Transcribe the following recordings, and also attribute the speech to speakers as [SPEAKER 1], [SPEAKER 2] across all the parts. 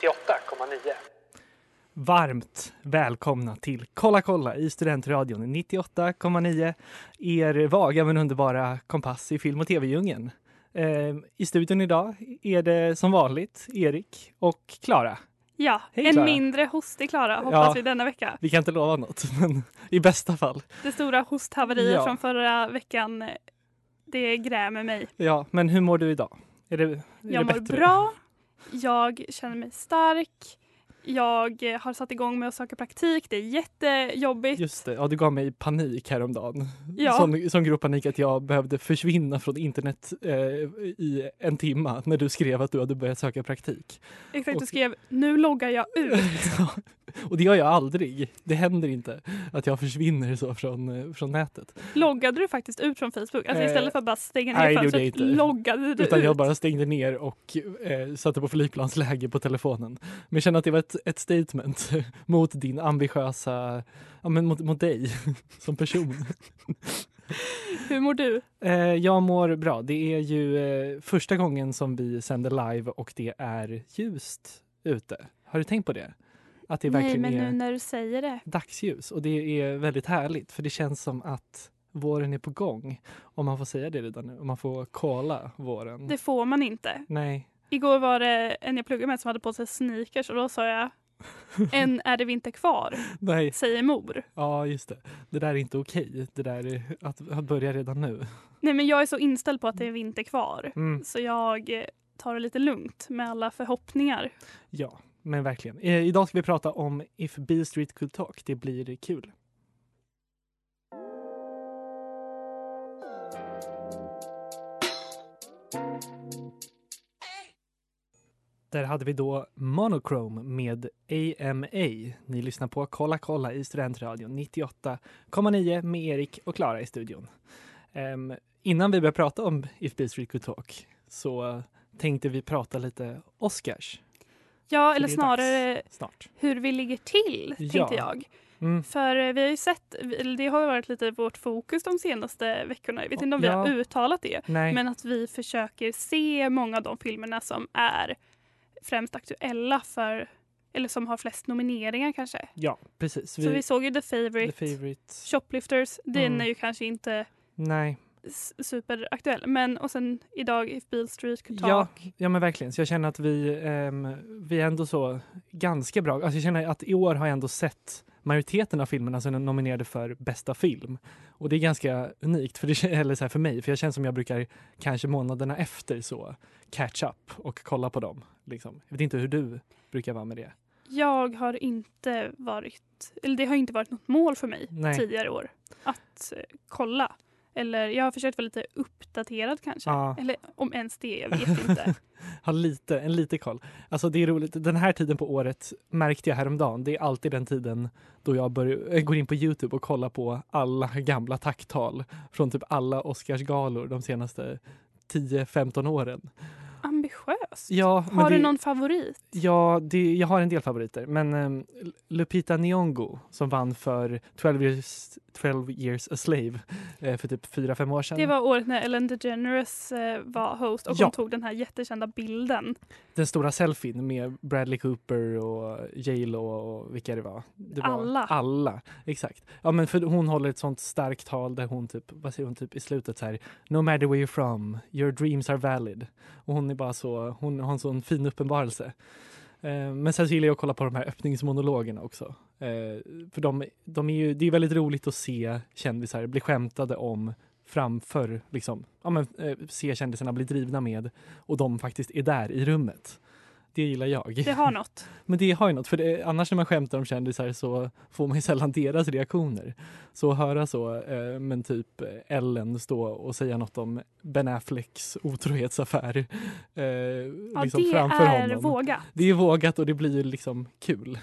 [SPEAKER 1] 98,9.
[SPEAKER 2] Varmt välkomna till Kolla kolla i Studentradion 98,9. Er vaga men underbara kompass i film och tv-djungeln. Eh, I studion idag är det som vanligt Erik och Klara.
[SPEAKER 3] Ja,
[SPEAKER 2] Hej,
[SPEAKER 3] en
[SPEAKER 2] Clara.
[SPEAKER 3] mindre hostig Klara hoppas
[SPEAKER 2] Ja.
[SPEAKER 3] vi denna vecka.
[SPEAKER 2] Vi kan inte lova något, men i bästa fall.
[SPEAKER 3] Det stora hosthaveriet
[SPEAKER 2] Ja.
[SPEAKER 3] från förra veckan, det grämer mig.
[SPEAKER 2] Ja, men hur mår du idag? Är det, är
[SPEAKER 3] Jag
[SPEAKER 2] det
[SPEAKER 3] mår
[SPEAKER 2] bättre?
[SPEAKER 3] bra, jag känner mig stark, jag har satt igång med att söka praktik, det är jättejobbigt.
[SPEAKER 2] Just det, ja, du gav mig panik häromdagen.
[SPEAKER 3] Ja.
[SPEAKER 2] Som, som grov panik att jag behövde försvinna från internet eh, i en timma när du skrev att du hade börjat söka praktik.
[SPEAKER 3] Exakt, du
[SPEAKER 2] och-
[SPEAKER 3] skrev nu loggar jag ut.
[SPEAKER 2] Och det gör jag aldrig. Det händer inte att jag försvinner så från, eh, från nätet.
[SPEAKER 3] Loggade du faktiskt ut från Facebook? Alltså
[SPEAKER 2] Eh,
[SPEAKER 3] istället för att bara stänga
[SPEAKER 2] nej,
[SPEAKER 3] ner
[SPEAKER 2] gjorde jag
[SPEAKER 3] fönstret,
[SPEAKER 2] inte.
[SPEAKER 3] loggade du
[SPEAKER 2] Utan
[SPEAKER 3] ut?
[SPEAKER 2] jag bara stängde ner och eh, satte på flygplansläge på telefonen. Men jag känner att det var ett, ett statement mot din ambitiösa, ja men mot, mot dig som person.
[SPEAKER 3] Hur mår du?
[SPEAKER 2] Eh, jag mår bra. Det är ju eh, första gången som vi sänder live och det är ljust ute. Har du tänkt på det? Att det
[SPEAKER 3] Nej,
[SPEAKER 2] verkligen
[SPEAKER 3] men
[SPEAKER 2] är
[SPEAKER 3] nu när du säger det.
[SPEAKER 2] dagsljus och det är väldigt härligt för det känns som att våren är på gång. Om man får säga det redan nu, om man får kolla våren.
[SPEAKER 3] Det får man inte.
[SPEAKER 2] Nej,
[SPEAKER 3] Igår var det en jag pluggade med som hade på sig sneakers och då sa jag än är det vinter kvar,
[SPEAKER 2] nej,
[SPEAKER 3] säger mor.
[SPEAKER 2] ja just det. Det där är inte okej. Det där är att, att börja redan nu.
[SPEAKER 3] Nej men jag är så inställd på att det är vinter kvar
[SPEAKER 2] Mm,
[SPEAKER 3] så jag tar det lite lugnt med alla förhoppningar.
[SPEAKER 2] ja, men verkligen. Eh, idag ska vi prata om If B Street Could Talk. Det blir kul. Där hade vi då Monochrome med AMA. Ni lyssnar på Kolla kolla i Studentradion 98,9 med Erik och Klara i studion. Um, innan vi börjar prata om If B Street Could Talk så tänkte vi prata lite Oscars
[SPEAKER 3] Ja, eller snarare
[SPEAKER 2] snart.
[SPEAKER 3] hur vi ligger till,
[SPEAKER 2] Ja.
[SPEAKER 3] tänkte jag.
[SPEAKER 2] Mm.
[SPEAKER 3] För eh, vi har ju sett, det har ju varit lite vårt fokus de senaste veckorna. Jag vet inte om vi
[SPEAKER 2] Ja.
[SPEAKER 3] har uttalat det.
[SPEAKER 2] Nej,
[SPEAKER 3] Men att vi försöker se många av de filmerna som är främst aktuella för, eller som har flest nomineringar kanske.
[SPEAKER 2] ja precis.
[SPEAKER 3] Så vi såg ju The Favourite,
[SPEAKER 2] The Favorite.
[SPEAKER 3] Shoplifters, den
[SPEAKER 2] Mm.
[SPEAKER 3] är ju kanske inte
[SPEAKER 2] Nej,
[SPEAKER 3] superaktuell. Men och sen idag If Beale Street Could
[SPEAKER 2] Ja,
[SPEAKER 3] Talk.
[SPEAKER 2] ja men verkligen. Så jag känner att vi, ehm, vi är ändå så ganska bra. Alltså jag känner att i år har jag ändå sett majoriteten av filmerna som är nominerade för bästa film. Och det är ganska unikt för, det, eller så för mig, för jag känner som jag brukar kanske månaderna efter så catch up och kolla på dem. Liksom. Jag vet inte hur du brukar vara med det.
[SPEAKER 3] Jag har inte varit, eller det har inte varit något mål för mig
[SPEAKER 2] Nej.
[SPEAKER 3] tidigare år att eh, kolla. Eller jag har försökt vara lite uppdaterad kanske.
[SPEAKER 2] Ja.
[SPEAKER 3] Eller om ens det, jag vet inte.
[SPEAKER 2] har lite, en lite koll. Alltså det är roligt, den här tiden på året märkte jag häromdagen, det är alltid den tiden då jag börjar, äh, går in på Youtube och kollar på alla gamla tacktal från typ alla Oscarsgalor de senaste 10-15 åren.
[SPEAKER 3] Ambitiöst.
[SPEAKER 2] Ja,
[SPEAKER 3] har
[SPEAKER 2] det,
[SPEAKER 3] du någon favorit?
[SPEAKER 2] Ja, det, jag har en del favoriter, men um, Lupita Nyong'o som vann för 12 years, 12 years a slave eh, för typ 4-5 år sedan.
[SPEAKER 3] Det var året när Ellen DeGeneres eh, var host och
[SPEAKER 2] Ja.
[SPEAKER 3] hon tog den här jättekända bilden.
[SPEAKER 2] Den stora selfien med Bradley Cooper och J Lo och vilka det var. Det var
[SPEAKER 3] Alla.
[SPEAKER 2] Alla, exakt. Ja men för hon håller ett sånt starkt tal där hon typ, vad säger hon typ i slutet så här, No matter where you're from, your dreams are valid. Och hon är bara så, hon har en sån fin uppenbarelse. Eh, Men sen så gillar jag att kolla på de här öppningsmonologerna också. Eh, För de, de är ju, det är väldigt roligt att se kändisar bli skämtade om framför, liksom, ja men eh, se kändisarna bli drivna med och de faktiskt är där i rummet. Det gillar jag.
[SPEAKER 3] Det har något.
[SPEAKER 2] Men det har ju något, för det, annars när man skämtar om kändisar så får man ju sällan deras reaktioner. Så att höra så, eh, men typ Ellen stå och säga något om Ben Afflecks otrohetsaffär eh,
[SPEAKER 3] Ja,
[SPEAKER 2] liksom
[SPEAKER 3] det
[SPEAKER 2] framför
[SPEAKER 3] är
[SPEAKER 2] honom.
[SPEAKER 3] vågat.
[SPEAKER 2] Det är vågat och det blir ju liksom kul.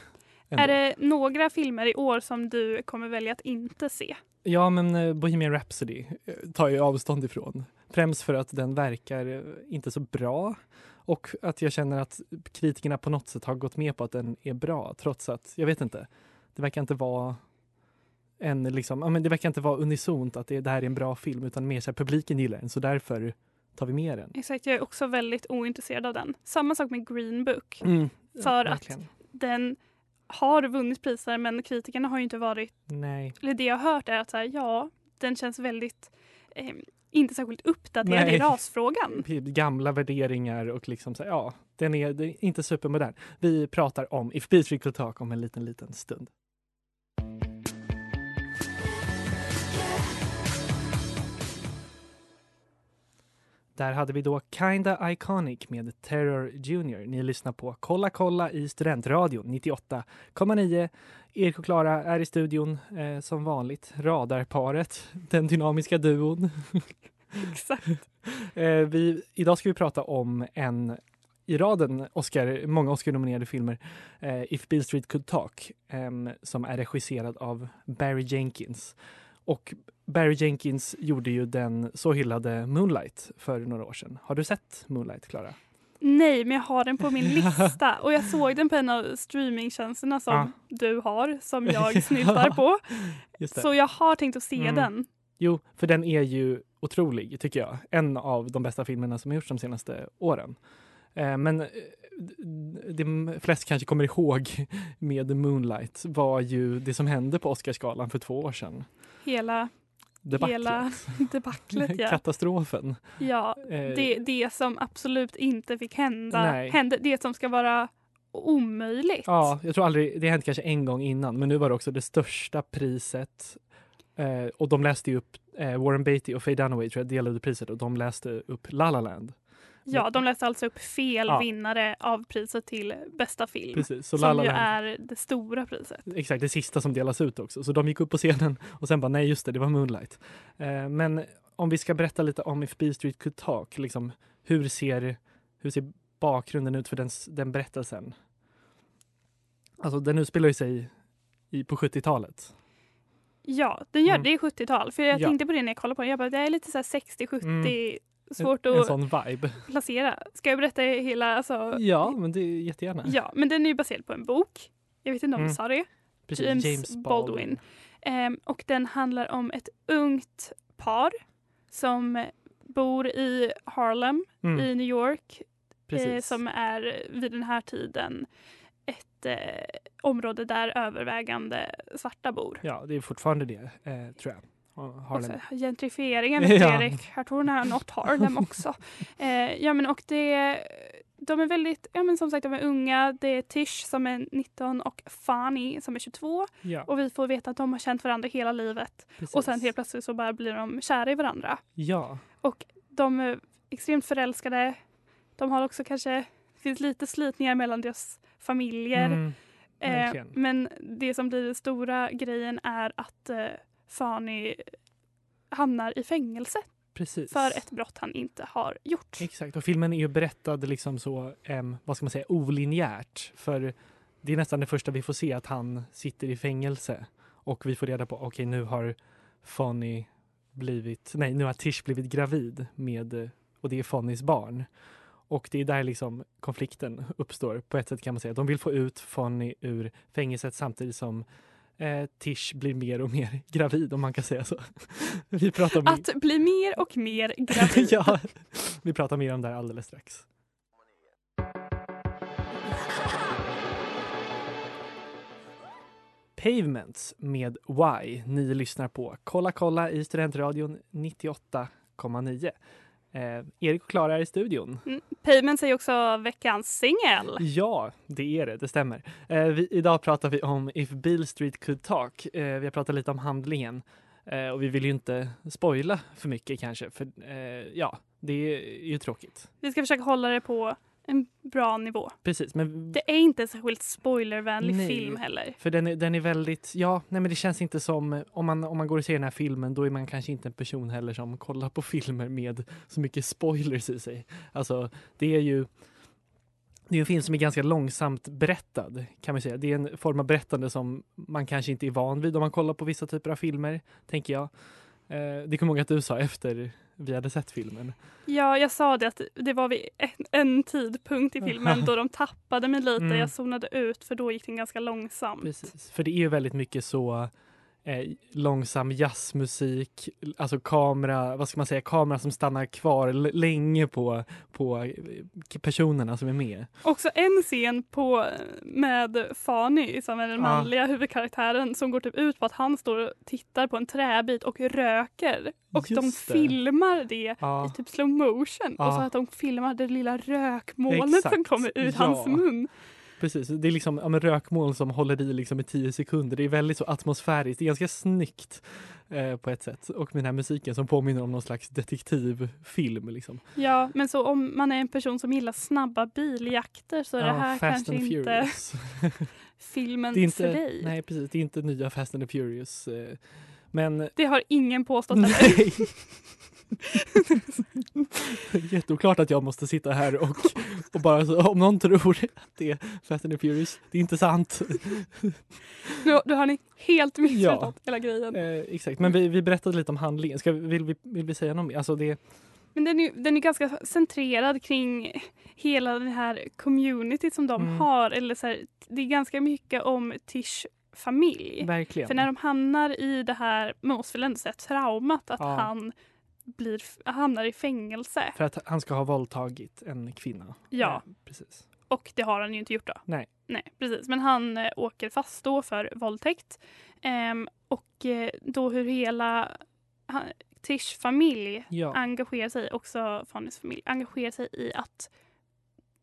[SPEAKER 2] ändå.
[SPEAKER 3] Är det några filmer i år som du kommer välja att inte se?
[SPEAKER 2] Ja, men eh, Bohemian Rhapsody eh, tar jag avstånd ifrån. Främst för att den verkar inte så bra och att jag känner att kritikerna på något sätt har gått med på att den är bra trots att, jag vet inte, det verkar inte vara en liksom, ja, men det verkar inte vara unisont att det, det här är en bra film utan mer så här, publiken gillar den så därför tar vi med den.
[SPEAKER 3] Exakt, jag är också väldigt ointresserad av den. Samma sak med Green Book.
[SPEAKER 2] Mm,
[SPEAKER 3] För att-
[SPEAKER 2] verkligen.
[SPEAKER 3] Den har vunnit priser men kritikerna har ju inte varit,
[SPEAKER 2] Nej.
[SPEAKER 3] eller det jag har hört är att så här, ja, den känns väldigt eh, inte särskilt uppdaterad
[SPEAKER 2] Nej.
[SPEAKER 3] i rasfrågan.
[SPEAKER 2] gamla värderingar och liksom så ja, den är, det är inte supermodern. Vi pratar om If Beat Could Talk om en liten, liten stund. Där hade vi då Kinda Iconic med Terror Junior. Ni lyssnar på Kolla kolla i Studentradion 98,9. Erik och Klara är i studion eh, som vanligt. Radarparet, den dynamiska duon.
[SPEAKER 3] Exakt.
[SPEAKER 2] Eh, vi, idag ska vi prata om en i raden Oscar, många Oscar-nominerade filmer, eh, If Bill Street Could Talk, som är regisserad av Barry Jenkins. Och Barry Jenkins gjorde ju den så hyllade Moonlight för några år sedan. Har du sett Moonlight, Klara?
[SPEAKER 3] Nej, men jag har den på min lista och jag såg den på en av streamingtjänsterna som
[SPEAKER 2] Ja.
[SPEAKER 3] du har, som jag snyltar på.
[SPEAKER 2] Just det.
[SPEAKER 3] Så jag har tänkt att se
[SPEAKER 2] Mm.
[SPEAKER 3] den.
[SPEAKER 2] Jo, för den är ju otrolig, tycker jag. En av de bästa filmerna som har gjorts de senaste åren. Eh, men eh, det flest kanske kommer ihåg med Moonlight var ju det som hände på Oscarsgalan för två år sedan.
[SPEAKER 3] Hela
[SPEAKER 2] Debaclet.
[SPEAKER 3] Hela debaclet, ja.
[SPEAKER 2] Katastrofen.
[SPEAKER 3] ja
[SPEAKER 2] Eh,
[SPEAKER 3] det, det som absolut inte fick hända,
[SPEAKER 2] Nej.
[SPEAKER 3] hände, det som ska vara omöjligt.
[SPEAKER 2] Ja, jag tror aldrig, det har hänt kanske en gång innan, men nu var det också det största priset. Eh, och de läste ju upp, eh, Warren Beatty och Faye Dunaway tror jag delade priset och de läste upp La La Land.
[SPEAKER 3] Ja, de läste alltså upp fel
[SPEAKER 2] Ja.
[SPEAKER 3] vinnare av priset till bästa film.
[SPEAKER 2] Precis, så La
[SPEAKER 3] som
[SPEAKER 2] La
[SPEAKER 3] ju är det stora priset.
[SPEAKER 2] Exakt, det sista som delas ut också. Så de gick upp på scenen och sen bara nej just det, det var Moonlight. Eh, men om vi ska berätta lite om If B Street Could Talk, liksom, hur, ser, hur ser bakgrunden ut för den, den berättelsen? Alltså den utspelar ju sig i, på 70-talet.
[SPEAKER 3] Ja, den gör
[SPEAKER 2] Mm.
[SPEAKER 3] det i 70-tal. För jag
[SPEAKER 2] Ja.
[SPEAKER 3] tänkte på det när jag kollade på den. Jag bara, det är lite så här 60-70,
[SPEAKER 2] Mm.
[SPEAKER 3] Svårt
[SPEAKER 2] en, en
[SPEAKER 3] att
[SPEAKER 2] sån vibe.
[SPEAKER 3] placera. Ska jag berätta hela? Alltså,
[SPEAKER 2] Ja, men det är jättegärna.
[SPEAKER 3] ja, men den är baserad på en bok. Jag vet inte om
[SPEAKER 2] Mm.
[SPEAKER 3] vi sa det.
[SPEAKER 2] Precis,
[SPEAKER 3] James Baldwin. Ehm, och den handlar om ett ungt par som bor i Harlem
[SPEAKER 2] Mm,
[SPEAKER 3] i New York.
[SPEAKER 2] precis.
[SPEAKER 3] Eh, som är vid den här tiden ett eh, område där övervägande svarta bor.
[SPEAKER 2] Ja, det är fortfarande det, eh, tror jag. Och Harlem.
[SPEAKER 3] Också gentrifieringen
[SPEAKER 2] Ja.
[SPEAKER 3] Jag tror hon har nått Harlem också. eh, ja men och det de är väldigt, ja men som sagt de är unga. Det är Tish som är 19 och Fanny som är 22.
[SPEAKER 2] Ja,
[SPEAKER 3] Och vi får veta att de har känt varandra hela livet.
[SPEAKER 2] precis.
[SPEAKER 3] Och sen helt plötsligt så bara blir de kära i varandra.
[SPEAKER 2] Ja,
[SPEAKER 3] De är extremt förälskade. De har också kanske, det finns lite slitningar mellan deras familjer.
[SPEAKER 2] mm,
[SPEAKER 3] Eh, men det som blir den stora grejen är att eh, Fanny hamnar i fängelse
[SPEAKER 2] precis.
[SPEAKER 3] för ett brott han inte har gjort.
[SPEAKER 2] Exakt, och filmen är ju berättad liksom så, em, vad ska man säga, olinjärt. För det är nästan det första vi får se, att han sitter i fängelse. Och vi får reda på, okej nu har Fanny blivit, nej nu har Tish blivit gravid med, eh, och det är Fannys barn. Och det är där liksom konflikten uppstår på ett sätt kan man säga. De vill få ut Fanny ur fängelset samtidigt som eh, Tish blir mer och mer gravid om man kan säga så. Vi pratar om
[SPEAKER 3] Att bli mer och mer gravid.
[SPEAKER 2] ja, vi pratar mer om det här alldeles strax. Pavements med Why. Ni lyssnar på Kolla kolla i Studentradion 98,9. Eh, Erik och Klara är i studion.
[SPEAKER 3] Pavement säger också veckans singel.
[SPEAKER 2] Ja, det är det. Det stämmer. Eh, vi, idag pratar vi om If Beale Street Could Talk. Eh, vi har pratat lite om handlingen eh, och vi vill ju inte spoila för mycket kanske. För eh, ja, det är ju tråkigt.
[SPEAKER 3] Vi ska försöka hålla det på en bra nivå.
[SPEAKER 2] Precis, men
[SPEAKER 3] Det är inte en särskilt spoilervänlig
[SPEAKER 2] Nej.
[SPEAKER 3] film heller.
[SPEAKER 2] För den är, den är väldigt, ja, nej men det känns inte som, om man, om man går och ser den här filmen då är man kanske inte en person heller som kollar på filmer med så mycket spoilers i sig. Alltså det är ju det är en film som är ganska långsamt berättad kan man säga. Det är en form av berättande som man kanske inte är van vid om man kollar på vissa typer av filmer, tänker jag. Eh, det kommer jag ihåg att du sa efter vi hade sett filmen.
[SPEAKER 3] Ja, jag sa det att det var vid en, en tidpunkt i filmen då de tappade mig lite.
[SPEAKER 2] Mm.
[SPEAKER 3] Jag zonade ut för då gick den ganska långsamt.
[SPEAKER 2] Precis, för det är ju väldigt mycket så eh, långsam jazzmusik, alltså kamera, vad ska man säga, kamera som stannar kvar länge på, på eh, personerna som är med.
[SPEAKER 3] Också en scen på, med Fanny som är den
[SPEAKER 2] Ja.
[SPEAKER 3] manliga huvudkaraktären som går typ ut på att han står och tittar på en träbit och röker. Och de
[SPEAKER 2] Just det.
[SPEAKER 3] filmar det
[SPEAKER 2] Ja,
[SPEAKER 3] i typ slow motion och
[SPEAKER 2] Ja.
[SPEAKER 3] så att de filmar det lilla rökmolnet som
[SPEAKER 2] Exakt.
[SPEAKER 3] kommer ut
[SPEAKER 2] Ja.
[SPEAKER 3] hans mun.
[SPEAKER 2] Precis. Det är liksom ja, rökmoln som håller i liksom i tio sekunder. Det är väldigt så atmosfäriskt, det är ganska snyggt eh, på ett sätt. Och med den här musiken som påminner om någon slags detektivfilm. Liksom.
[SPEAKER 3] Ja, men så om man är en person som gillar snabba biljakter så är det
[SPEAKER 2] Ja,
[SPEAKER 3] här
[SPEAKER 2] Fast
[SPEAKER 3] kanske
[SPEAKER 2] and
[SPEAKER 3] inte
[SPEAKER 2] Furious.
[SPEAKER 3] filmen
[SPEAKER 2] det är
[SPEAKER 3] för
[SPEAKER 2] inte,
[SPEAKER 3] dig.
[SPEAKER 2] nej, precis, det är inte nya Fast and the Furious. Eh, men
[SPEAKER 3] Det har ingen påstått heller.
[SPEAKER 2] Jätteoklart att jag måste sitta här och, och bara så, om någon tror att det är Fast and the Furious, det är inte sant.
[SPEAKER 3] Nu, då har ni helt missförstått
[SPEAKER 2] Ja.
[SPEAKER 3] hela grejen.
[SPEAKER 2] Eh, exakt, men vi, vi berättade lite om handlingen. Ska, vi- vill, vi, vill vi säga något mer? Alltså det,
[SPEAKER 3] Men den är, den är ganska centrerad kring hela det här communityt som de
[SPEAKER 2] Mm.
[SPEAKER 3] har. Eller så här, det är ganska mycket om Tish familj.
[SPEAKER 2] verkligen.
[SPEAKER 3] För när de hamnar i det här, man måste väl ändå säga traumat att
[SPEAKER 2] Ja.
[SPEAKER 3] han blir, hamnar i fängelse.
[SPEAKER 2] För att han ska ha våldtagit en kvinna.
[SPEAKER 3] Ja.
[SPEAKER 2] Eh, precis.
[SPEAKER 3] Och det har han ju inte gjort då.
[SPEAKER 2] Nej.
[SPEAKER 3] Nej, precis. Men han eh, åker fast då för våldtäkt. Ehm, och eh, då hur hela han, Tish familj
[SPEAKER 2] Ja.
[SPEAKER 3] engagerar sig, också Fannys familj, engagerar sig i att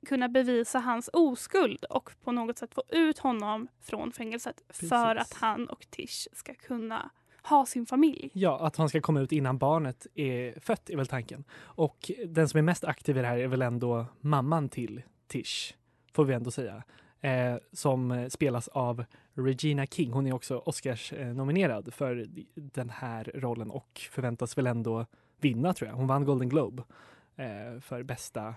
[SPEAKER 3] kunna bevisa hans oskuld och på något sätt få ut honom från fängelset för
[SPEAKER 2] Precis.
[SPEAKER 3] att han och Tish ska kunna ha sin familj.
[SPEAKER 2] Ja, att han ska komma ut innan barnet är fött är väl tanken. Och den som är mest aktiv i det här är väl ändå mamman till Tish, får vi ändå säga. Eh, som spelas av Regina King. Hon är också Oscars-nominerad för den här rollen och förväntas väl ändå vinna tror jag. Hon vann Golden Globe eh, för bästa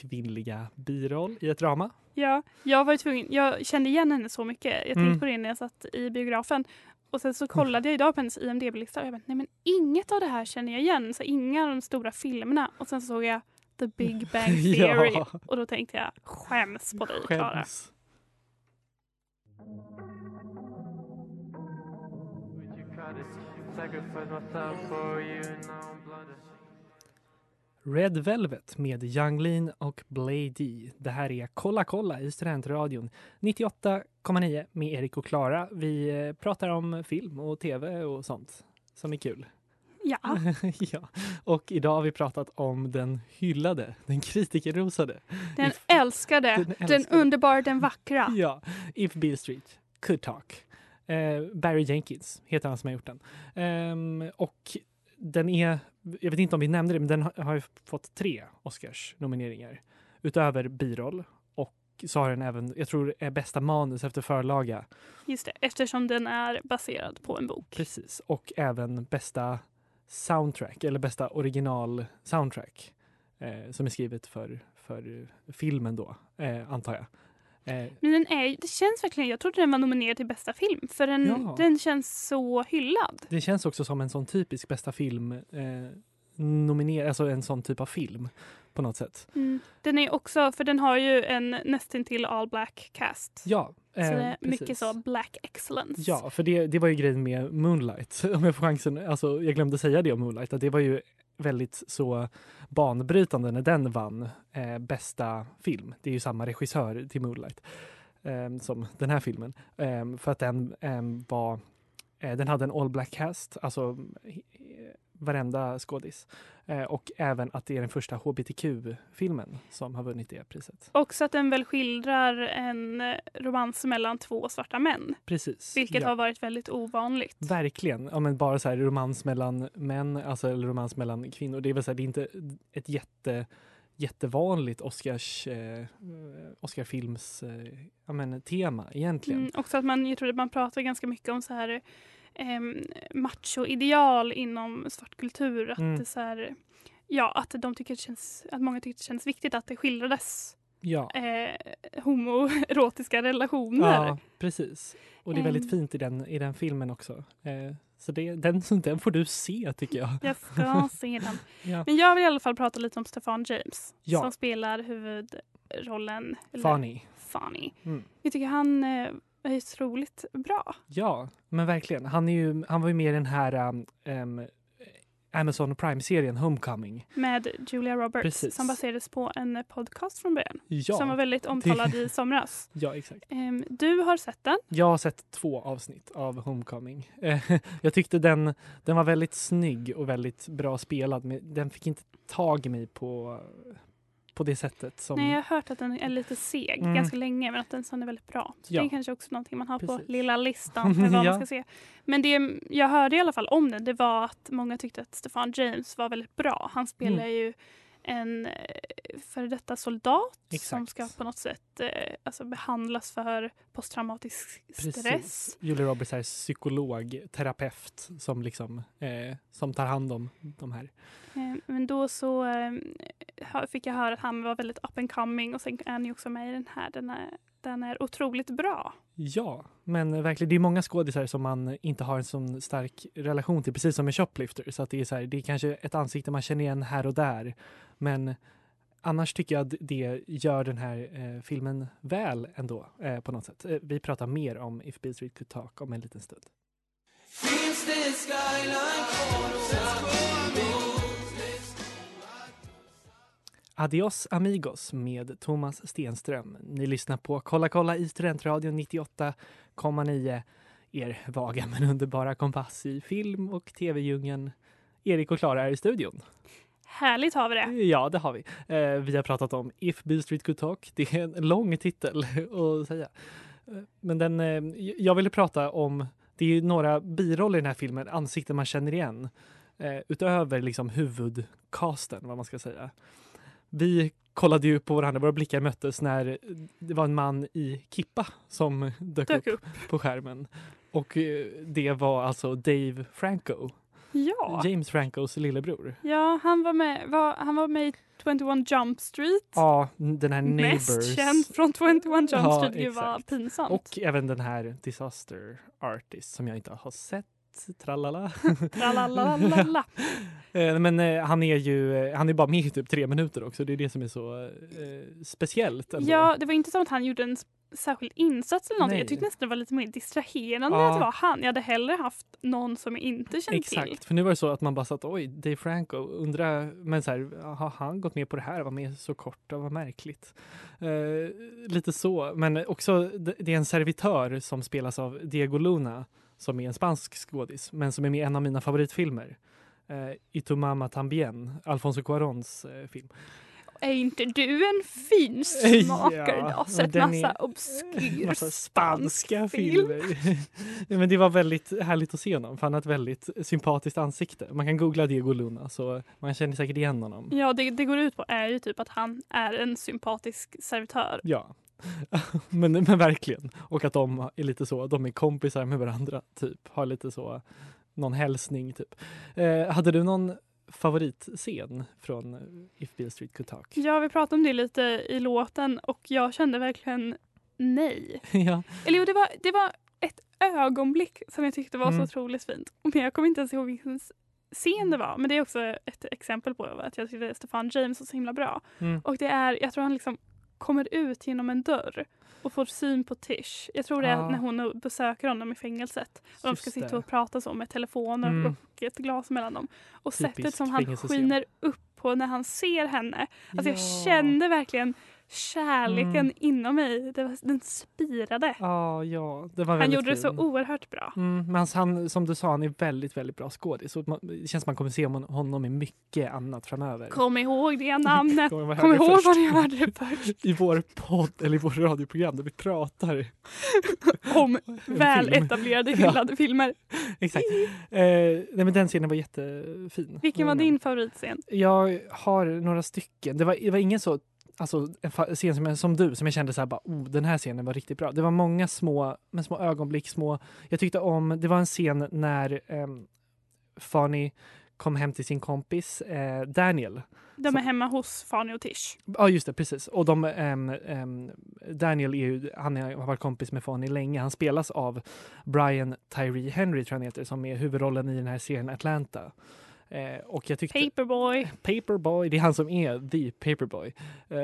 [SPEAKER 2] kvinnliga biroll i ett drama.
[SPEAKER 3] Ja, jag var tvungen, jag kände igen henne så mycket. Jag tänkte
[SPEAKER 2] Mm.
[SPEAKER 3] på det när jag satt i biografen. Och sen så kollade jag idag på hennes IMDB-lista och jag bara, nej men inget av det här känner jag igen. Så inga av de stora filmerna. Och sen så såg jag The Big Bang Theory.
[SPEAKER 2] Ja.
[SPEAKER 3] Och då tänkte jag, skäms på dig Klara.
[SPEAKER 2] Skäms. Red Velvet med Young Lean och Blady. Det här är Kolla kolla i Studentradion 98,9 med Erik och Klara. Vi eh, pratar om film och tv och sånt som är kul.
[SPEAKER 3] Ja,
[SPEAKER 2] ja. Och idag har vi pratat om den hyllade, den kritikerrosade.
[SPEAKER 3] den
[SPEAKER 2] If-
[SPEAKER 3] älskade,
[SPEAKER 2] den
[SPEAKER 3] den,
[SPEAKER 2] älskade.
[SPEAKER 3] underbara, den vackra.
[SPEAKER 2] Ja, If Beale Street Could Talk. Eh, Barry Jenkins heter han som har gjort den. Ehm, och den är, jag vet inte om vi nämnde det, men den har, ju fått tre Oscars-nomineringar. Utöver biroll och så har den även, jag tror, är bästa manus efter förlaga.
[SPEAKER 3] Just det, eftersom den är baserad på en bok.
[SPEAKER 2] Precis. Och även bästa soundtrack, eller bästa original soundtrack. Eh, som är skrivet för, för filmen då, eh, antar jag. Eh,
[SPEAKER 3] Men den är, det känns verkligen, jag trodde den var nominerad till bästa film. För den,
[SPEAKER 2] Ja.
[SPEAKER 3] den känns så hyllad.
[SPEAKER 2] Det känns också som en sån typisk bästa film eh, nominerad, alltså en sån typ av film på något sätt.
[SPEAKER 3] Mm. Den är också, för den har ju en nästintill all black cast.
[SPEAKER 2] Ja,
[SPEAKER 3] så
[SPEAKER 2] eh,
[SPEAKER 3] det är mycket så black excellence.
[SPEAKER 2] Ja, för det, det var ju grejen med Moonlight. Om jag får chansen, alltså jag glömde säga det om Moonlight, att det var ju väldigt så banbrytande när den vann eh, bästa film. Det är ju samma regissör till Moonlight eh, som den här filmen. Eh, för att den eh, var, eh, den hade en all black cast, alltså varenda skådis. Eh, och även att det är den första hbtq-filmen som har vunnit det priset.
[SPEAKER 3] Också att den väl skildrar en eh, romans mellan två svarta män.
[SPEAKER 2] Precis.
[SPEAKER 3] Vilket
[SPEAKER 2] ja.
[SPEAKER 3] har varit väldigt ovanligt.
[SPEAKER 2] Verkligen. Ja, men bara så här romans mellan män, alltså, eller romans mellan kvinnor. Det är väl så här, det är inte ett jätte jättevanligt Oscars, eh, Oscarfilms eh, ja, men, tema egentligen.
[SPEAKER 3] Mm, också att man, jag tror att man pratar ganska mycket om så här um, macho-ideal inom svart kultur. Att,
[SPEAKER 2] Mm.
[SPEAKER 3] det så här, ja, att, de tycker det känns, att många tycker det känns viktigt att det skildrades
[SPEAKER 2] Ja,
[SPEAKER 3] eh, homoerotiska relationer.
[SPEAKER 2] ja, precis. Och det är väldigt
[SPEAKER 3] Ehm.
[SPEAKER 2] fint i den, i den filmen också. Eh, så det, den, den får du se tycker jag.
[SPEAKER 3] Jag ska se den.
[SPEAKER 2] Ja.
[SPEAKER 3] Men jag vill i alla fall prata lite om Stefan James
[SPEAKER 2] Ja.
[SPEAKER 3] som spelar huvudrollen. eller
[SPEAKER 2] Funny.
[SPEAKER 3] Funny.
[SPEAKER 2] Mm.
[SPEAKER 3] Jag tycker han eh, är otroligt bra.
[SPEAKER 2] Ja, men verkligen. Han, är ju, han var ju med i den här um, um, Amazon Prime-serien Homecoming.
[SPEAKER 3] Med Julia Roberts
[SPEAKER 2] Precis.
[SPEAKER 3] som baserades på en podcast från början.
[SPEAKER 2] Ja,
[SPEAKER 3] Som var väldigt omtalad i somras.
[SPEAKER 2] ja exakt.
[SPEAKER 3] Ehm, du har sett den.
[SPEAKER 2] Jag har sett två avsnitt av Homecoming. Jag tyckte den, den var väldigt snygg och väldigt bra spelad. Men den fick inte tag i mig på, på det sättet. Som,
[SPEAKER 3] Nej, jag har hört att den är lite seg
[SPEAKER 2] Mm.
[SPEAKER 3] ganska länge men att den sen är väldigt bra. Så
[SPEAKER 2] Ja.
[SPEAKER 3] det är kanske också någonting man har på
[SPEAKER 2] Precis.
[SPEAKER 3] lilla listan för vad
[SPEAKER 2] Ja.
[SPEAKER 3] man ska se. Men det jag hörde i alla fall om den det var att många tyckte att Stefan James var väldigt bra. Han spelar
[SPEAKER 2] Mm.
[SPEAKER 3] ju en eh, före detta soldat som
[SPEAKER 2] Exakt.
[SPEAKER 3] ska på något sätt eh, alltså behandlas för posttraumatisk stress.
[SPEAKER 2] Precis. Julia Roberts är psykolog, terapeut som, liksom, eh, som tar hand om de här.
[SPEAKER 3] Eh, Men då så eh, fick jag höra att han var väldigt up and coming och sen är ju också med i den här. Den är, den är otroligt bra.
[SPEAKER 2] Ja, men verkligen, det är många skådisar som man inte har en sån stark relation till, precis som med Shoplifter. Så att det är så här, det är kanske ett ansikte man känner igen här och där. Men annars tycker jag att det gör den här eh, filmen väl ändå eh, på något sätt. Eh, vi pratar mer om If Beale Street Could Talk om en liten stund. Adios amigos med Thomas Stenström. Ni lyssnar på Kolla kolla i Studentradion 98,9. Er vaga men underbara kompass i film och tv-djungeln. Erik och Klara är i studion.
[SPEAKER 3] Härligt har vi det.
[SPEAKER 2] Ja, det har vi. Eh, vi har pratat om If Beale Street Could Talk. Det är en lång titel att säga. Eh, Men den, eh, jag ville prata om, det är ju några biroller i den här filmen, ansikten man känner igen. Eh, utöver liksom huvudcasten, vad man ska säga. Vi kollade ju på varandra, våra blickar möttes när det var en man i kippa som dök,
[SPEAKER 3] Dök
[SPEAKER 2] upp,
[SPEAKER 3] upp.
[SPEAKER 2] på skärmen. Och eh, det var alltså Dave Franco,
[SPEAKER 3] Ja.
[SPEAKER 2] James Francos lillebror.
[SPEAKER 3] ja, han var med, var, han var med i 21 Jump Street.
[SPEAKER 2] Ja, den här Neighbors.
[SPEAKER 3] Mest känd från 21 Jump
[SPEAKER 2] Ja,
[SPEAKER 3] Street. Gud vad pinsamt.
[SPEAKER 2] Och även den här Disaster Artist som jag inte har sett. Tralala.
[SPEAKER 3] Tralalala.
[SPEAKER 2] Eh, Men eh, han är ju eh, han är bara med i typ tre minuter också. Det är det som är så eh, speciellt. Ändå.
[SPEAKER 3] Ja, det var inte som att han gjorde en särskild insats eller någonting.
[SPEAKER 2] Nej.
[SPEAKER 3] Jag tyckte nästan det var lite mer distraherande
[SPEAKER 2] Ja.
[SPEAKER 3] att det var han. Jag hade hellre haft någon som jag inte kände
[SPEAKER 2] Exakt,
[SPEAKER 3] till.
[SPEAKER 2] för nu var det så att man bara satt oj, Dave Franco, undrar, men så här, har han gått med på det här, var med så kort, vad märkligt. Eh, lite så, men också det det är en servitör som spelas av Diego Luna som är en spansk skådis, men som är med i en av mina favoritfilmer. Eh, Itumama Tambien, Alfonso Cuarons eh, film.
[SPEAKER 3] Är inte du en fin smakare?
[SPEAKER 2] Ja,
[SPEAKER 3] du har sett
[SPEAKER 2] den
[SPEAKER 3] massa
[SPEAKER 2] är-
[SPEAKER 3] obskyr
[SPEAKER 2] Massa
[SPEAKER 3] spansk
[SPEAKER 2] spanska
[SPEAKER 3] film.
[SPEAKER 2] filmer. ja, men det var väldigt härligt att se honom, för han har ett väldigt sympatiskt ansikte. Man kan googla Diego Luna så man känner säkert igen honom.
[SPEAKER 3] Ja, det det går ut på är ju typ att han är en sympatisk servitör.
[SPEAKER 2] Ja, men, men verkligen. Och att de är lite så, de är kompisar med varandra, typ. Har lite så, någon hälsning, typ. Eh, hade du någon favoritscen från If Beale Street Could Talk?
[SPEAKER 3] Ja, vi pratade om det lite i låten och jag kände verkligen nej.
[SPEAKER 2] ja.
[SPEAKER 3] Eller jo, det var, det var ett ögonblick som jag tyckte var
[SPEAKER 2] Mm.
[SPEAKER 3] så otroligt fint. Men jag kommer inte ens ihåg vilken scen det var. Men det är också ett exempel på att jag tyckte Stefan James var så himla bra.
[SPEAKER 2] Mm.
[SPEAKER 3] Och det är, jag tror han liksom kommer ut genom en dörr och får syn på Tish. Jag tror det är
[SPEAKER 2] Ah.
[SPEAKER 3] när hon besöker honom i fängelset. Och de ska sitta
[SPEAKER 2] det.
[SPEAKER 3] och prata så med telefoner
[SPEAKER 2] Mm.
[SPEAKER 3] och ett glas mellan dem. Och
[SPEAKER 2] Typisk
[SPEAKER 3] sättet som han skiner upp på när han ser henne. Alltså jag
[SPEAKER 2] Ja.
[SPEAKER 3] kände verkligen kärleken
[SPEAKER 2] Mm.
[SPEAKER 3] inom mig, det var, den spirade.
[SPEAKER 2] Ja, ja. Det var
[SPEAKER 3] Han gjorde det så
[SPEAKER 2] fin.
[SPEAKER 3] oerhört bra.
[SPEAKER 2] Mm, men han, som du sa, han är väldigt, väldigt bra skådis. Det känns som man kommer se hon- honom i mycket annat framöver.
[SPEAKER 3] Kom ihåg det namnet. Kom
[SPEAKER 2] det
[SPEAKER 3] ihåg vad ni hörde det först.
[SPEAKER 2] I vår podd, eller i vårt radioprogram där vi pratar.
[SPEAKER 3] Om väl
[SPEAKER 2] film.
[SPEAKER 3] etablerade
[SPEAKER 2] Ja.
[SPEAKER 3] hyllade filmer.
[SPEAKER 2] Exakt. Eh, nej, men den scenen var jättefin.
[SPEAKER 3] Vilken var
[SPEAKER 2] Mm.
[SPEAKER 3] din favoritscen?
[SPEAKER 2] Jag har några stycken. Det var, det var ingen så Alltså en scen som, jag- som du, som jag kände så här bara, oh, den här scenen var riktigt bra. Det var många små, men små ögonblick, små... Jag tyckte om, det var en scen när um, Fanny kom hem till sin kompis eh, Daniel.
[SPEAKER 3] De är hemma hos Fanny och Tish.
[SPEAKER 2] Ja just det, precis. Och de, ehm, ehm, Daniel är ju, han är, har varit kompis med Fanny länge. Han spelas av Brian Tyree Henry tror jag han heter, som är huvudrollen i den här serien Atlanta. Eh, och jag tyckte...
[SPEAKER 3] Paperboy.
[SPEAKER 2] Paperboy, det är han som är the Paperboy. Eh,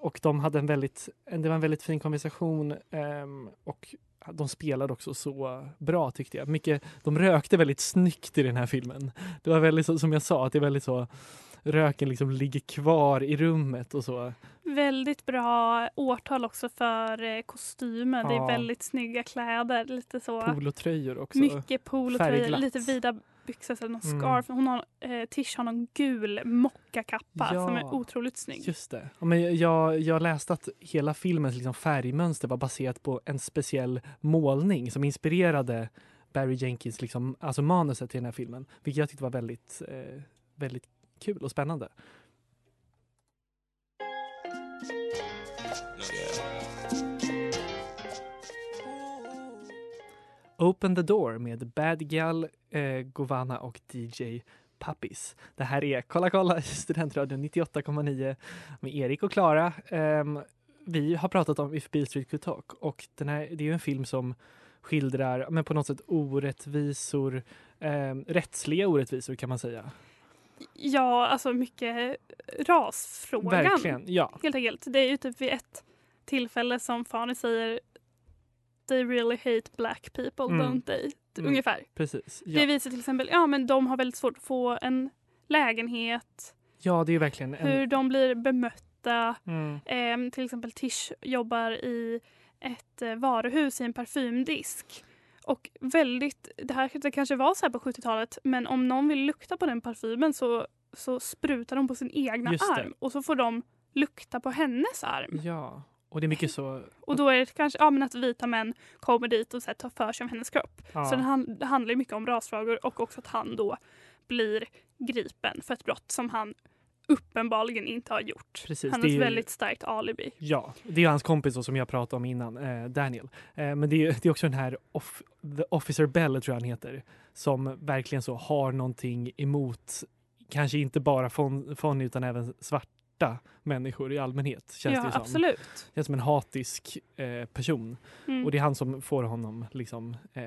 [SPEAKER 2] och de hade en väldigt, det var en väldigt fin konversation ehm, och de spelade också så bra tyckte jag. Mycket, de rökte väldigt snyggt i den här filmen. Det var väldigt som jag sa, att det är väldigt så röken liksom ligger kvar i rummet och så.
[SPEAKER 3] Väldigt bra årtal också för eh, kostymen. Det
[SPEAKER 2] Ja.
[SPEAKER 3] är väldigt snygga kläder. Lite så.
[SPEAKER 2] Polotröjor också.
[SPEAKER 3] Mycket polotröjor,
[SPEAKER 2] Färgglatt.
[SPEAKER 3] lite vida byxor, så någon
[SPEAKER 2] Mm.
[SPEAKER 3] scarf. Hon har, eh, Tish har någon gul mockakappa
[SPEAKER 2] Ja.
[SPEAKER 3] som är otroligt snygg.
[SPEAKER 2] Just det. Ja, Men jag, jag läste att hela filmens liksom färgmönster var baserat på en speciell målning som inspirerade Barry Jenkins liksom, alltså manuset till den här filmen. Vilket jag tyckte var väldigt, eh, väldigt kul och spännande. Open the Door med Bad Gal, eh, Govana och DJ Pappis. Det här är Kolla kolla Studentradion 98,9 med Erik och Klara. Ehm, vi har pratat om If Beale Street Could Talk och den här, det är en film som skildrar men på något sätt orättvisor, um, rättsliga orättvisor kan man säga.
[SPEAKER 3] Ja, alltså mycket rasfrågan.
[SPEAKER 2] Verkligen, ja.
[SPEAKER 3] Helt enkelt. Det är ju typ vid ett tillfälle som Fanny säger They really hate black people,
[SPEAKER 2] Mm.
[SPEAKER 3] don't they?
[SPEAKER 2] Mm.
[SPEAKER 3] Ungefär.
[SPEAKER 2] Precis.
[SPEAKER 3] Det
[SPEAKER 2] Ja.
[SPEAKER 3] visar till exempel, ja men de har väldigt svårt att få en lägenhet,
[SPEAKER 2] ja, det är verkligen en...
[SPEAKER 3] hur de blir bemötta.
[SPEAKER 2] Mm,
[SPEAKER 3] Ehm, till exempel Tish jobbar i ett eh, varuhus i en parfymdisk. Och väldigt, det här det kanske var så här på 70-talet, men om någon vill lukta på den parfymen så, så sprutar de på sin egna
[SPEAKER 2] det.
[SPEAKER 3] arm och så får de lukta på hennes arm.
[SPEAKER 2] ja, och det är mycket så...
[SPEAKER 3] Och då är det kanske ja, men att vita män kommer dit och så här, tar för sig av hennes kropp.
[SPEAKER 2] Ja,
[SPEAKER 3] Så det, hand, det handlar mycket om rasfrågor och också att han då blir gripen för ett brott som han uppenbarligen inte har gjort.
[SPEAKER 2] precis.
[SPEAKER 3] Han har ett
[SPEAKER 2] ju-
[SPEAKER 3] väldigt starkt alibi.
[SPEAKER 2] Ja, det är hans kompis då, som jag pratade om innan, eh, Daniel. Eh, men det är, det är också den här off, The Officer Bell, tror jag han heter, som verkligen så har någonting emot, kanske inte bara Fon- Fonny utan även svarta människor i allmänhet. Känns
[SPEAKER 3] ja,
[SPEAKER 2] det ju som.
[SPEAKER 3] absolut.
[SPEAKER 2] Känns som en hatisk eh, person.
[SPEAKER 3] Mm.
[SPEAKER 2] Och det är han som får honom, liksom, eh,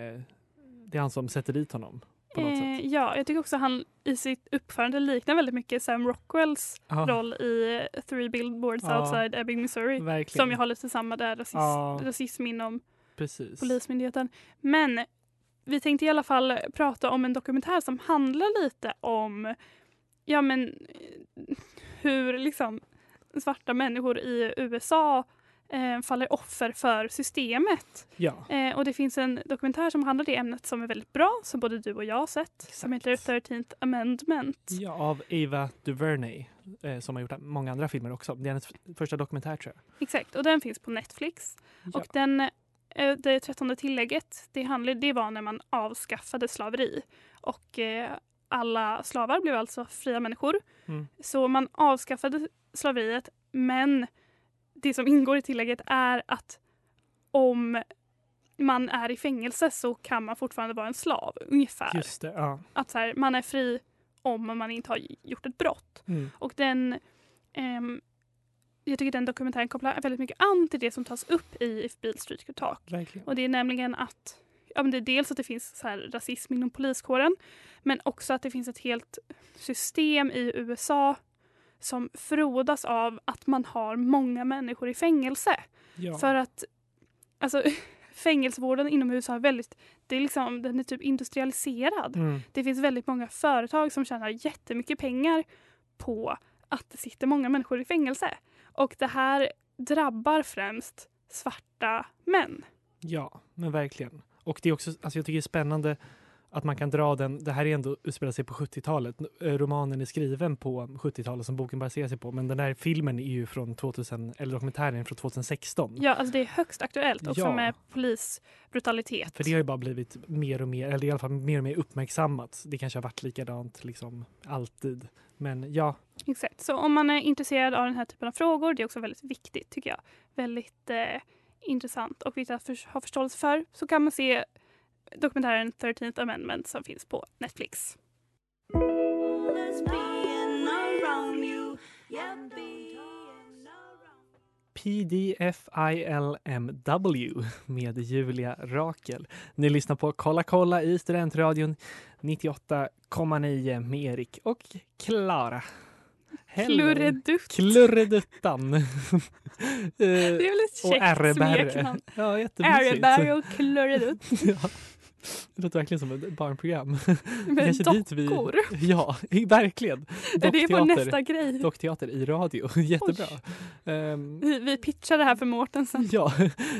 [SPEAKER 2] det är han som sätter dit honom på något
[SPEAKER 3] Eh,
[SPEAKER 2] sätt.
[SPEAKER 3] ja, jag tycker också han i sitt uppförande liknar väldigt mycket Sam Rockwells
[SPEAKER 2] Ja,
[SPEAKER 3] roll i Three Billboards
[SPEAKER 2] Ja.
[SPEAKER 3] Outside Ebbing, Missouri.
[SPEAKER 2] verkligen.
[SPEAKER 3] Som jag har lite samma där, rasism,
[SPEAKER 2] Ja.
[SPEAKER 3] rasism inom
[SPEAKER 2] Precis.
[SPEAKER 3] Polismyndigheten. Men vi tänkte i alla fall prata om en dokumentär som handlar lite om ja, men, eh, hur liksom, svarta människor i USA eh, faller offer för systemet.
[SPEAKER 2] Ja,
[SPEAKER 3] Eh, och det finns en dokumentär som handlar det ämnet som är väldigt bra, som både du och jag har sett, som heter
[SPEAKER 2] Exakt.
[SPEAKER 3] 13th Amendment.
[SPEAKER 2] ja, av Ava DuVernay eh, som har gjort många andra filmer också. Det är hennes första dokumentär tror jag.
[SPEAKER 3] Exakt, och den finns på Netflix.
[SPEAKER 2] Ja.
[SPEAKER 3] Och den, eh, det trettonde tillägget, det, handlade, det var när man avskaffade slaveri. Och eh, alla slavar blev alltså fria människor.
[SPEAKER 2] Mm.
[SPEAKER 3] Så man avskaffade slaveriet, men det som ingår i tillägget är att om man är i fängelse så kan man fortfarande vara en slav, ungefär.
[SPEAKER 2] Just det, ja.
[SPEAKER 3] Att så här, man är fri om man inte har gjort ett brott.
[SPEAKER 2] Mm.
[SPEAKER 3] Och den, ehm, jag tycker den dokumentären kopplar väldigt mycket an till det som tas upp i If Beale Street Could Talk.
[SPEAKER 2] Verkligen.
[SPEAKER 3] Och det är nämligen att ja, men det är dels att det finns så här rasism inom poliskåren men också att det finns ett helt system i USA som frodas av att man har många människor i fängelse.
[SPEAKER 2] Ja.
[SPEAKER 3] För att alltså, fängelsevården inom USA är väldigt, det är liksom, den är typ industrialiserad.
[SPEAKER 2] Mm.
[SPEAKER 3] Det finns väldigt många företag som tjänar jättemycket pengar på att det sitter många människor i fängelse. Och det här drabbar främst svarta män.
[SPEAKER 2] Ja, men verkligen. Och det är också, alltså jag tycker det är spännande att man kan dra den, det här är ändå utspelar sig på 70-talet. Eh, Romanen är skriven på 70-talet som boken baserar sig på, men den där filmen är ju från 2000, eller dokumentären är från 2016.
[SPEAKER 3] Ja, alltså det är högst aktuellt också
[SPEAKER 2] Ja.
[SPEAKER 3] med polisbrutalitet.
[SPEAKER 2] För det har ju bara blivit mer och mer, eller i alla fall mer och mer uppmärksammat. Det kanske har varit likadant liksom alltid. Men ja,
[SPEAKER 3] Exakt. Så om man är intresserad av den här typen av frågor, det är också väldigt viktigt tycker jag. Väldigt eh, intressant och viktigt att för, ha förståelse för, så kan man se dokumentären 13th Amendment som finns på Netflix.
[SPEAKER 2] PDFILMW med Julia Rakel. Ni lyssnar på Kolla kolla i Studentradion 98,9 med Erik och Klara.
[SPEAKER 3] Klurredutt.
[SPEAKER 2] Klurreduttan. Eh,
[SPEAKER 3] Det är väl ett
[SPEAKER 2] och
[SPEAKER 3] käckt smeknamn.
[SPEAKER 2] Ja.
[SPEAKER 3] Ärreberg och klurredutt.
[SPEAKER 2] Ja. Det låter verkligen som ett barnprogram.
[SPEAKER 3] Med
[SPEAKER 2] dit vi-
[SPEAKER 3] dockor.
[SPEAKER 2] Ja, verkligen.
[SPEAKER 3] Det är vår
[SPEAKER 2] Dockteater.
[SPEAKER 3] nästa grej.
[SPEAKER 2] Dockteater i radio. Jättebra. Ehm,
[SPEAKER 3] Vi, vi pitchar det här för Mårten sen.
[SPEAKER 2] Ja,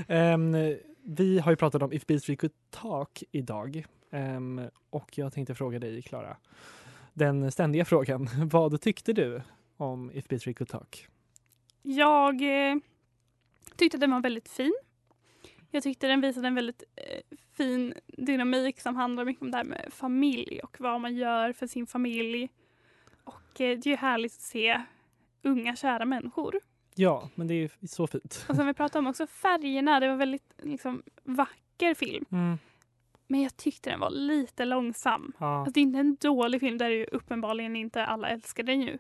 [SPEAKER 2] ehm, vi har ju pratat om If Beats We Could Talk idag. Ehm, och jag tänkte fråga dig, Klara, den ständiga frågan. Vad tyckte du om If Beats We Could Talk?
[SPEAKER 3] Jag eh, tyckte den var väldigt fin. Jag tyckte den visade en väldigt eh, fin dynamik som handlar mycket om det här med familj och vad man gör för sin familj. Och eh, det är ju härligt att se unga kära människor.
[SPEAKER 2] Ja, men det är så fint.
[SPEAKER 3] Och som vi pratade om också färgerna, det var väldigt liksom, vacker film.
[SPEAKER 2] Mm,
[SPEAKER 3] Men jag tyckte den var lite långsam.
[SPEAKER 2] ja.
[SPEAKER 3] Alltså, det är inte en dålig film, där är ju uppenbarligen inte alla älskar den ju.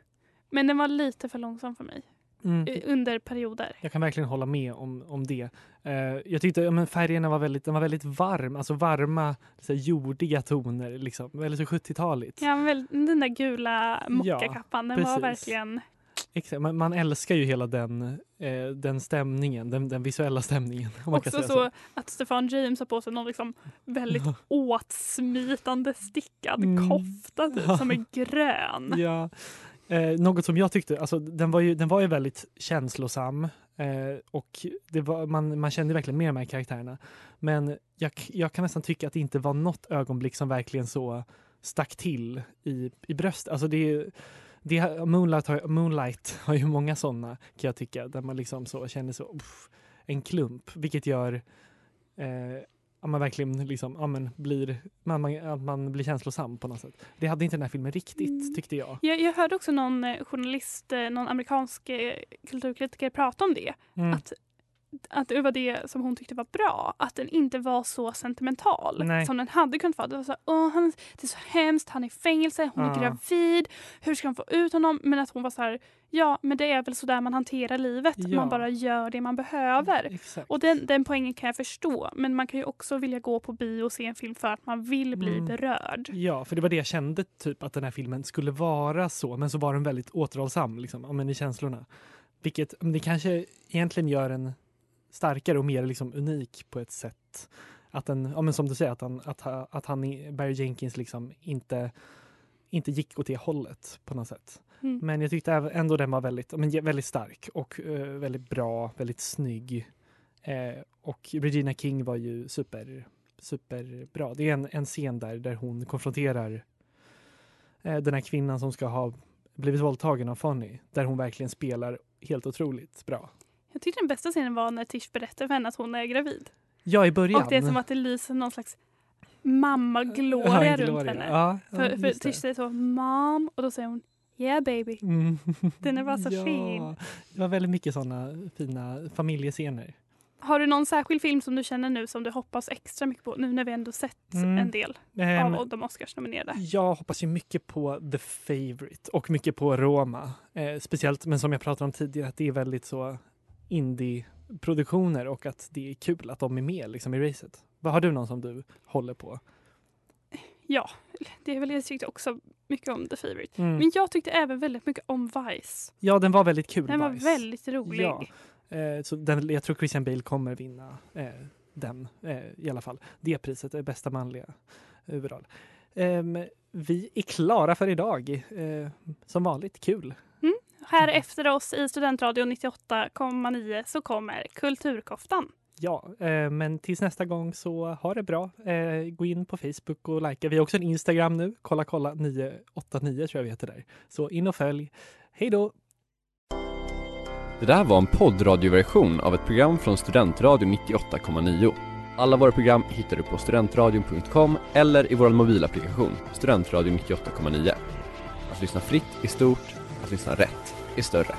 [SPEAKER 3] Men den var lite för långsam för mig
[SPEAKER 2] Mm.
[SPEAKER 3] eh, under perioder.
[SPEAKER 2] Jag kan verkligen hålla med om, om det. Eh, jag tyckte ja, men färgerna var väldigt, den var väldigt varm, alltså varma, så här, jordiga toner, liksom. väldigt så 70-taligt.
[SPEAKER 3] Ja, väl, den där gula mockakappan, den var
[SPEAKER 2] precis.
[SPEAKER 3] verkligen...
[SPEAKER 2] Exakt. Man, man älskar ju hela den, eh, den stämningen, den, den visuella stämningen.
[SPEAKER 3] Också
[SPEAKER 2] säga
[SPEAKER 3] så att Stefan James har på sig någon liksom väldigt åtsmitande stickad
[SPEAKER 2] Mm.
[SPEAKER 3] kofta typ,
[SPEAKER 2] Ja.
[SPEAKER 3] som är grön.
[SPEAKER 2] Ja. Eh, något som jag tyckte, alltså den var ju, den var ju väldigt känslosam eh, och det var, man, man kände verkligen med de här karaktärerna. Men jag, jag kan nästan tycka att det inte var något ögonblick som verkligen så stack till i, i bröstet. Alltså det, är- det, Moonlight, har, Moonlight har ju många sådana kan jag tycka, där man liksom så känner så, uff, en klump, vilket gör eh, att man verkligen liksom, ja, men blir, man, man, att man blir känslosam på något sätt. Det hade inte den här filmen riktigt,
[SPEAKER 3] Mm.
[SPEAKER 2] tyckte jag.
[SPEAKER 3] Jag, jag hörde också någon eh, journalist, eh, någon amerikansk eh, kulturkritiker prata om det.
[SPEAKER 2] Mm.
[SPEAKER 3] Att, att det var det som hon tyckte var bra. Att den inte var så sentimental
[SPEAKER 2] Nej.
[SPEAKER 3] som den hade kunnat vara. Det var så, Åh, han, det är så hemskt, han är i fängelse, hon är
[SPEAKER 2] Ja.
[SPEAKER 3] gravid. Hur ska de få ut honom? Men att hon var så här, ja men det är väl så där man hanterar livet.
[SPEAKER 2] Ja.
[SPEAKER 3] Man bara gör det man behöver.
[SPEAKER 2] Exakt.
[SPEAKER 3] Och den, den poängen kan jag förstå. Men man kan ju också vilja gå på bio och se en film för att man vill bli
[SPEAKER 2] Mm.
[SPEAKER 3] berörd.
[SPEAKER 2] Ja, för det var det jag kände typ att den här filmen skulle vara så, men så var den väldigt återhållsam liksom, men i känslorna. Vilket det kanske egentligen gör en starkare och mer liksom unik på ett sätt. Att den, ja, men som du säger, att han, att, att han Barry Jenkins liksom inte, inte gick åt det hållet på något sätt.
[SPEAKER 3] Mm.
[SPEAKER 2] Men jag tyckte ändå den var väldigt, men, väldigt stark och eh, väldigt bra, väldigt snygg. Eh, och Regina King var ju super, superbra. Det är en, en scen där, där hon konfronterar eh, den här kvinnan som ska ha blivit våldtagen av Fanny. Där hon verkligen spelar helt otroligt bra.
[SPEAKER 3] Jag tyckte den bästa scenen var när Tish berättar för henne att hon är gravid.
[SPEAKER 2] Ja, i början.
[SPEAKER 3] Och det är som att det lyser någon slags mamma-gloria
[SPEAKER 2] Ja,
[SPEAKER 3] runt henne.
[SPEAKER 2] Ja,
[SPEAKER 3] För,
[SPEAKER 2] ja,
[SPEAKER 3] för
[SPEAKER 2] det.
[SPEAKER 3] Tish säger så mom och då säger hon yeah baby.
[SPEAKER 2] Mm.
[SPEAKER 3] Den är bara så
[SPEAKER 2] ja,
[SPEAKER 3] fin.
[SPEAKER 2] Det var väldigt mycket sådana fina familjescener.
[SPEAKER 3] Har du någon särskild film som du känner nu som du hoppas extra mycket på nu när vi ändå sett
[SPEAKER 2] Mm.
[SPEAKER 3] en del
[SPEAKER 2] Ehm,
[SPEAKER 3] av de Oscars-nominerade?
[SPEAKER 2] Jag hoppas ju mycket på The Favourite och mycket på Roma. Eh, speciellt, men som jag pratade om tidigare, att det är väldigt så indie-produktioner och att det är kul att de är med liksom, i racet. Vad Har du någon som du håller på?
[SPEAKER 3] Ja, det är väl jag tyckte också mycket om The Favourite.
[SPEAKER 2] Mm.
[SPEAKER 3] Men jag tyckte även väldigt mycket om Vice.
[SPEAKER 2] Ja, den var väldigt kul.
[SPEAKER 3] Den var
[SPEAKER 2] Vice.
[SPEAKER 3] väldigt rolig.
[SPEAKER 2] Ja. Eh, så den, jag tror Christian Bale kommer vinna eh, den eh, i alla fall. Det priset är bästa manliga huvudroll. Ehm, vi är klara för idag. Eh, som vanligt, kul.
[SPEAKER 3] Här efter oss i Studentradion 98,9 så kommer Kulturkoftan.
[SPEAKER 2] Ja, eh, men tills nästa gång så ha det bra. Eh, gå in på Facebook och likea. Vi har också en Instagram nu. Kolla kolla 989 tror jag vi heter där. Så in och följ. Hej då!
[SPEAKER 4] Det där var en poddradioversion av ett program från Studentradion 98,9. Alla våra program hittar du på studentradion.com eller i vår mobilapplikation Studentradion 98,9. Att lyssna fritt är stort, att lyssna rätt är större.